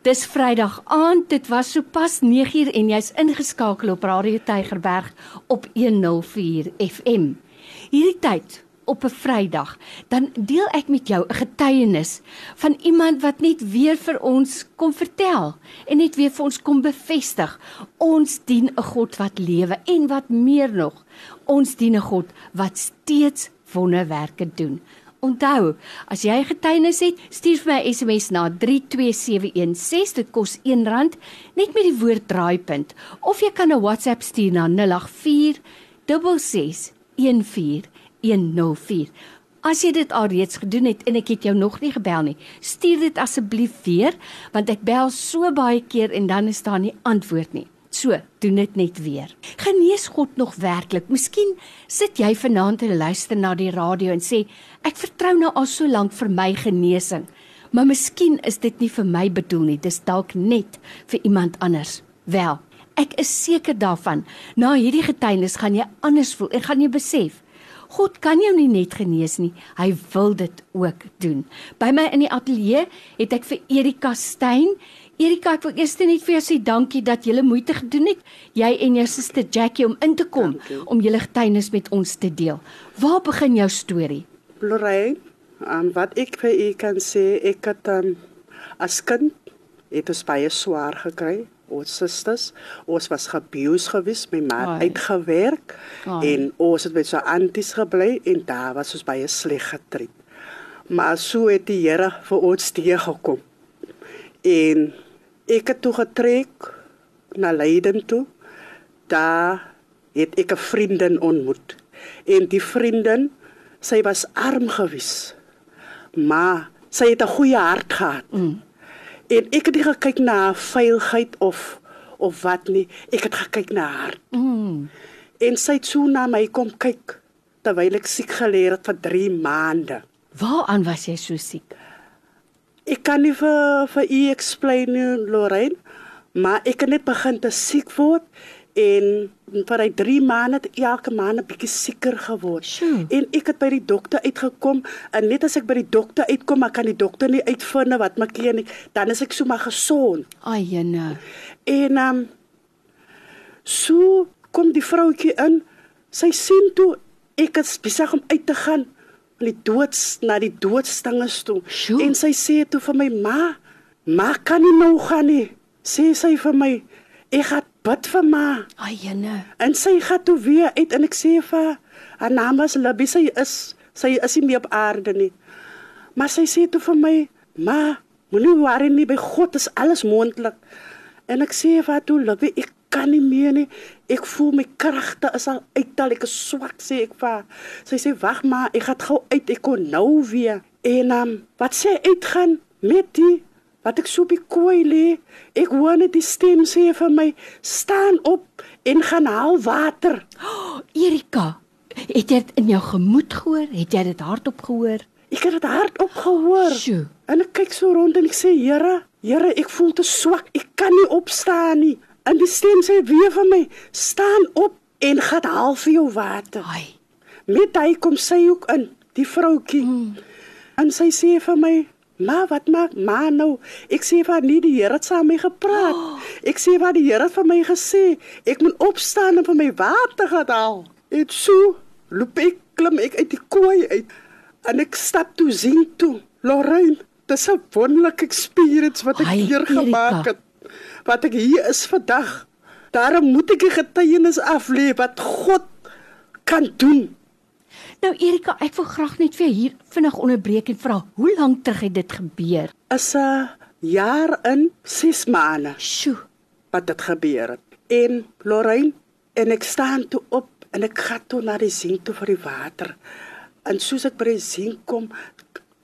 Dis Vrydag aand. Dit was sopas 9uur en jy's ingeskakel op Radio Tygerberg op 104 FM. Hierdie tyd op 'n Vrydag, dan deel ek met jou 'n getuienis van iemand wat net weer vir ons kom vertel en net weer vir ons kom bevestig. Ons dien 'n God wat lewe en wat meer nog, ons dien 'n God wat steeds wonderwerke doen. Onthou, as jy getuienis het, stuur vir my SMS na 32716. Dit kos R1 net met die woord draaipunt of jy kan 'n WhatsApp stuur na 084 6614104. As jy dit alreeds gedoen het en ek het jou nog nie gebel nie, stuur dit asseblief weer want ek bel so baie keer en dan is daar nie antwoord nie. So, doen dit net weer. Genees God nog werklik? Miskien sit jy vanaand en luister na die radio en sê, ek vertrou nou al so lank vir my genesing. Maar miskien is dit nie vir my bedoel nie, dis dalk net vir iemand anders. Wel, ek is seker daarvan, na hierdie getuienis gaan jy anders voel en gaan jy besef God kan jou nie net genees nie, hy wil dit ook doen. By my in die ateljee het ek vir Erika Steyn Erika, ek wil eers net vir jou sê dankie dat jy moeite gedoen het, jy en jou suster Jackie om in te kom om julle getuienis met ons te deel. Waar begin jou storie? Lorraine, um, wat ek vir u kan sê, ek het um, as kind het ons baie swaar gekry. Ons susters, ons was gebuus gewees, my ma het uitgewerk Ai. en ons het met so anties gebly en daar was ons baie sleg getref. Maar so het die Here vir ons teëgekom. En ek het toe getrek na Leiden toe. Daar het ek 'n vriendin ontmoet. En die vriendin, sy was arm gewees. Maar sy het 'n goeie hart gehad. Mm. En ek het nie gekyk na veiligheid of of wat nie. Ek het gekyk na haar. Mm. En sy het so na my kom kyk terwyl ek siek geleer het vir 3 maande. Waaraan was jy so siek? Ek kan nie vir vir u explain nie, Lorraine, maar ek het net begin te siek word en vir 'n 3 maande elke maand 'n bietjie sieker geword. Sjoe. En ek het by die dokter uitgekom en net as ek by die dokter uitkom, maar kan die dokter nie uitvind wat my keer nie, dan is ek sommer gesond. Ai jene. En ehm um, so kom die vroutjie in. Sy sien toe ek is besig om uit te gaan die doods na die doodsstanges toe. Sjoe. en sy sê toe vir my ma ma kan nie nou gaan nie. Sê sy vir my ek gaan bid vir ma. Ai jene. En sy gaan toe weer uit en ek sê vir haar naam is Libby sy is sy is nie meer op aarde nie. Maar sy sê toe vir my ma moenie worry nie by God is alles moontlik. En ek sê vir haar toe Libby ek kan nie meer nie. Ek voel my kragte is al uittal. Ek is swak sê ek vir. Sy sê wag maar, ek gaan gou uit. Ek kon nou weer. En um, wat sê uitgaan met die wat ek so bekoei lê. Ek hoor net die stem sê vir my, staan op en gaan haal water. Oh, Erika, het jy dit in jou gemoed gehoor? Het jy dit hardop gehoor? Ek het dit hardop gehoor. Sjoe. En ek kyk so rond en ek sê, Here, Here, ek voel te swak. Ek kan nie opstaan nie. En die stem sê weer vir my: "Staan op en gaan haal vir jou water." Ai. Met hy kom sy ook in, die vroutjie. Mm. En sy sê vir my: "Ma, wat maak ma nou?" Ek sê vir nie die Here het saam met my gepraat. Oh. Ek sê wat die Here vir my gesê, ek moet opstaan en vir my water gaan haal. En so loop ek klim ek uit die kooi uit. En ek stap toe sien toe. Lorraine, dis 'n wonderlike experience wat ek Ai, hier gemaak het wat ek hier is vandag. Daarom moet ek 'n getuienis aflê wat God kan doen. Nou Erika, ek wil graag net vir hier vinnig onderbreek en vra, hoe lank terug het dit gebeur? Is 'n jaar in 6 maande. Sjoe, wat dit gebeur het. En Lorraine en ek staan toe op en ek gaan toe na die sink toe vir die water. En soos ek by die sink kom,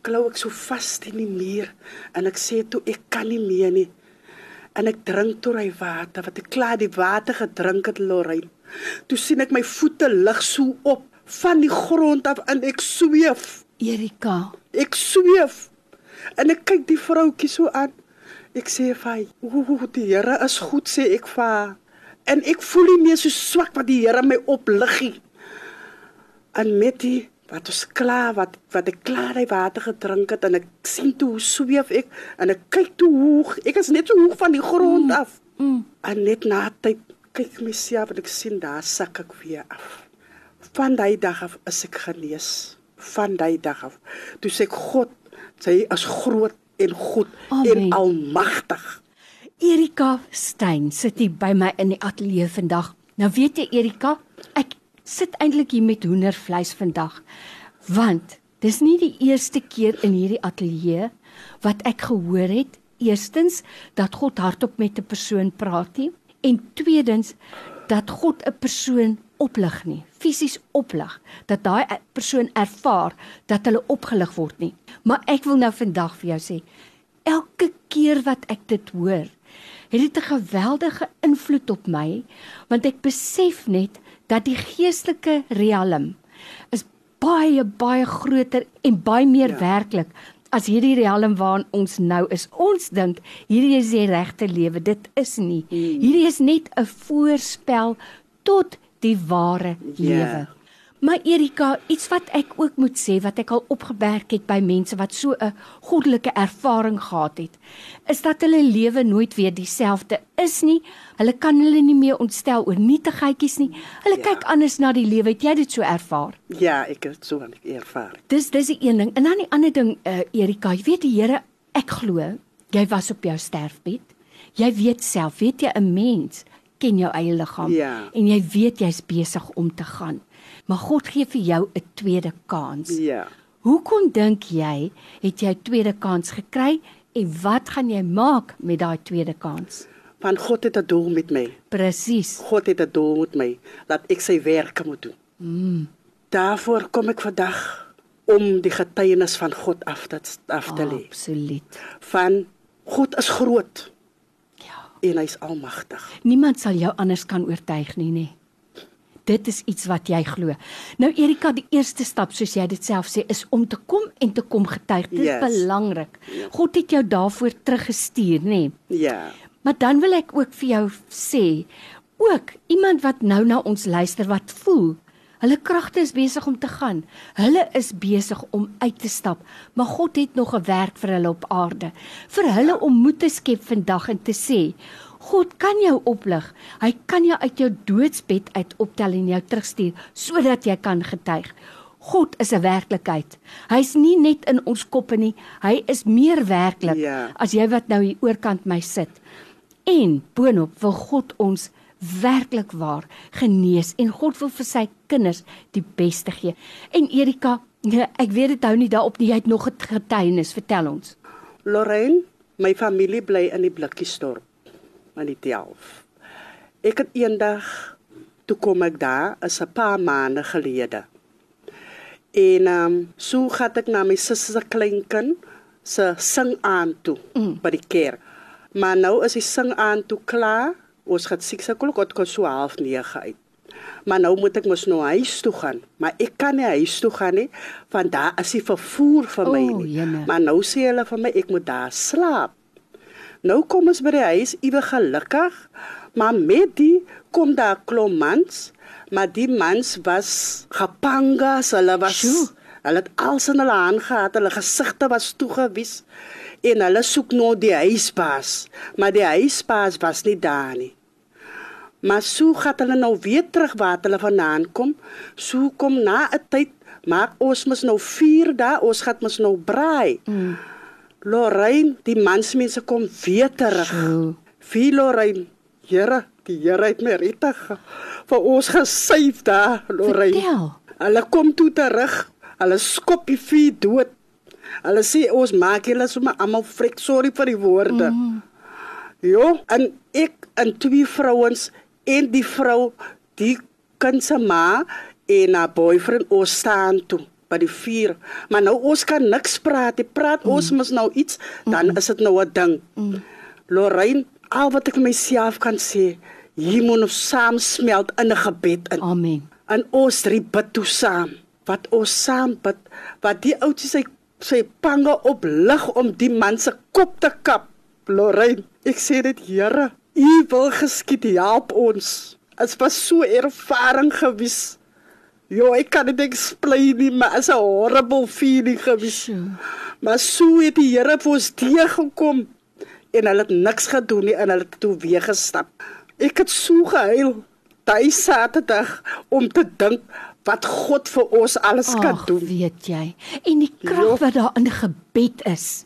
klou ek so vas in die muur en ek sê toe ek kan nie meer nie en ek drink toe hy water wat ek klaar die water gedrink het Lorraine. Toe sien ek my voete lig so op van die grond af en ek sweef. Erika, ek sweef. En ek kyk die vroutjie so aan. Ek sê vir haar, "Ooh, die Here is goed," sê ek vir haar. En ek voel nie meer so swak wat die Here my oplig nie. En met die wat ons klaar wat wat ek klaar hy water gedrink het en ek sien toe hoe sweef ek en ek kyk toe hoog. Ek is net so hoog van die grond af. Mm. En net na tyd kyk ek myself en ek sien daar sak ek weer af. Van daai dag af is ek genees. Van daai dag af. Toe sê ek God, sy is groot en goed Amen. en almagtig. Erika Stein sit hier by my in die ateljee vandag. Nou weet jy Erika, ek sit eintlik hier met hoendervleis vandag. Want dis nie die eerste keer in hierdie ateljee wat ek gehoor het eerstens dat God hardop met 'n persoon praat nie en tweedens dat God 'n persoon oplig nie fisies oplig dat daai persoon ervaar dat hulle opgelig word nie. Maar ek wil nou vandag vir jou sê elke keer wat ek dit hoor het dit 'n geweldige invloed op my want ek besef net dat die geestelike riem is baie baie groter en baie meer ja. werklik as hierdie riem waarin ons nou is. Ons dink hierdie is die regte lewe. Dit is nie. Hmm. Hierdie is net 'n voorspel tot die ware ja. lewe. Maar Erika, iets wat ek ook moet sê wat ek al opgemerk het by mense wat so 'n goddelike ervaring gehad het, is dat hulle lewe nooit weer dieselfde is nie. Hulle kan hulle nie meer ontstel oor nietigheidjies nie. Hulle ja. kyk anders na die lewe. Het jy dit so ervaar? Ja, ek het so ervaar. Dis dis die een ding. En dan die ander ding, uh, Erika, jy weet die Here, ek glo, jy was op jou sterfbed. Jy weet self, weet jy 'n mens ken jou eie liggaam ja. en jy weet jy's besig om te gaan maar God gee vir jou 'n tweede kans. Ja. Hoekom dink jy het jy 'n tweede kans gekry en wat gaan jy maak met daai tweede kans? Want God het 'n doel met my. Presies. God het 'n doel met my dat ek sy werk moet doen. Mm. Daarvoor kom ek vandag om die getuienis van God af te af te lê. Absoluut. Van God is groot. Ja. En hy's almagtig. Niemand sal jou anders kan oortuig nie, nê? Nee dit is iets wat jy glo. Nou Erika, die eerste stap soos jy dit self sê is om te kom en te kom getuig. Dit yes. is belangrik. God het jou daarvoor teruggestuur, nê? Nee? Ja. Maar dan wil ek ook vir jou sê, ook iemand wat nou na ons luister wat voel Hulle kragte is besig om te gaan. Hulle is besig om uit te stap, maar God het nog 'n werk vir hulle op aarde. Vir hulle om moed te skep vandag en te sê, God kan jou oplig. Hy kan jou uit jou doodsbed uit optel en jou terugstuur sodat jy kan getuig. God is 'n werklikheid. Hy's nie net in ons koppe nie, hy is meer werklik ja. as jy wat nou hier oorkant my sit. En boonop wil God ons werklik waar genees en God wil vir sy kinders die beste gee. En Erika, ek weet dit hou nie daarop nie, jy het nog 'n getuienis, vertel ons. Lorraine, my familie bly in die blikkiesdorp aan die 11. Ek het eendag toe kom ek daar, is 'n paar maande gelede. En ehm um, so gaan ek na my sussie se kleinkind se sing aan toe mm. by die kerk. Maar nou is die sing aan toe klaar. Ons gaan sien sekel kot kon so half 9 uit. Maar nou moet ek mos nou huis toe gaan. Maar ek kan nie huis toe gaan nie want daar is die vervoer vir my oh, nie. Maar nou sê hulle vir my ek moet daar slaap. Nou kom ons by die huis iewig gelukkig, maar met die kom daar klomp mans, maar die mans was gepangas, hulle was Sjoe. hulle het alles in hulle hand gehad, hulle gesigte was toegewys en hulle soek nou die huisbaas, maar die huisbaas was nie daar nie. Maar so gaan hulle nou weer terug waar hulle vandaan kom. So kom na 'n tyd, maar ons moet nou 4 dae, ons gaan mos nou braai. Mm. Lorraine, die mansmense kom weer terug. Wie Lorraine? Here, die Here het my rettig vir ons gesuif daar, Lorraine. Vertel. Hulle kom toe terug. Hulle skop die vuur dood. Hulle sê ons maak julle sommer almal frik sorry vir die woorde. Mm. Jo, en ek en twee vrouens en die vrou, die kind se ma en haar boyfriend ons staan toe by die vuur. Maar nou ons kan niks praat. Jy praat mm. ons mos nou iets, dan mm. is dit nou 'n ding. Mm. Lorraine, al wat ek myself kan sê, hier moet ons saam smelt in 'n gebed in. Amen. En ons drie bid toe saam. Wat ons saam bid, wat die ouetjie sy sy pange op lig om die man se kop te kap. Lorraine, ek sê dit Here, U wil geskied help ons. Dit was so ervaring gewees Jo, ek kan dit explain nie, maar is 'n horrible feeling gewees. Sjoe. Maar so het die Here vir ons teëgekom en hulle het niks gedoen nie en hulle het toe weer gestap. Ek het so gehuil daai Saterdag om te dink wat God vir ons alles kan Ag, doen. weet jy. En die krag Ja. wat daar in gebed is.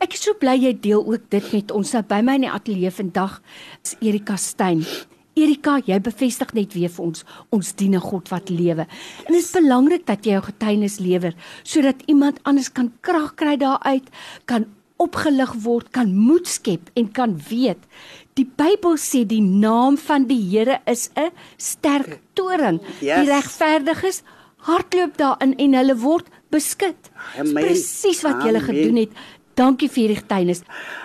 Ek is so bly jy deel ook dit met ons. Nou by my in die ateljee vandag is Erika Stein. Erika, jy bevestig net weer vir ons ons dien 'n God wat lewe. En dit is belangrik dat jy jou getuienis lewer sodat iemand anders kan krag kry daaruit, kan opgelig word, kan moed skep en kan weet. Die Bybel sê die naam van die Here is 'n sterk toring. Yes. Die regverdiges hardloop daarin en hulle word beskud. Presies wat jy gedoen het. Dankie vir die getuienis.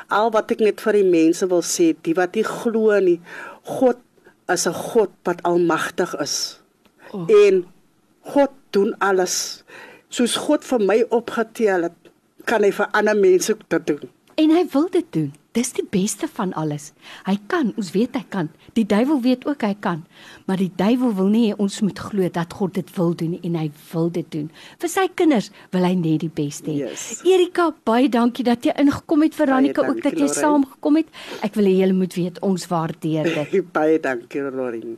Al wat ek net vir die mense wil sê, die wat nie glo nie, God is 'n God wat almagtig is. Oh. En God doen alles. Soos God vir my opgetel het, kan hy vir ander mense dit doen. En hy wil dit doen. Dis die beste van alles. Hy kan, ons weet hy kan. Die duiwel weet ook hy kan. Maar die duiwel wil nie ons moet glo dat God dit wil doen en hy wil dit doen. Vir sy kinders wil hy net die beste hê. Yes. Erika, baie dankie dat jy ingekom het Veronica ook dankie, dat jy saamgekom het. Ek wil hê julle moet weet ons waardeer dit. Baie dankie, Lorin.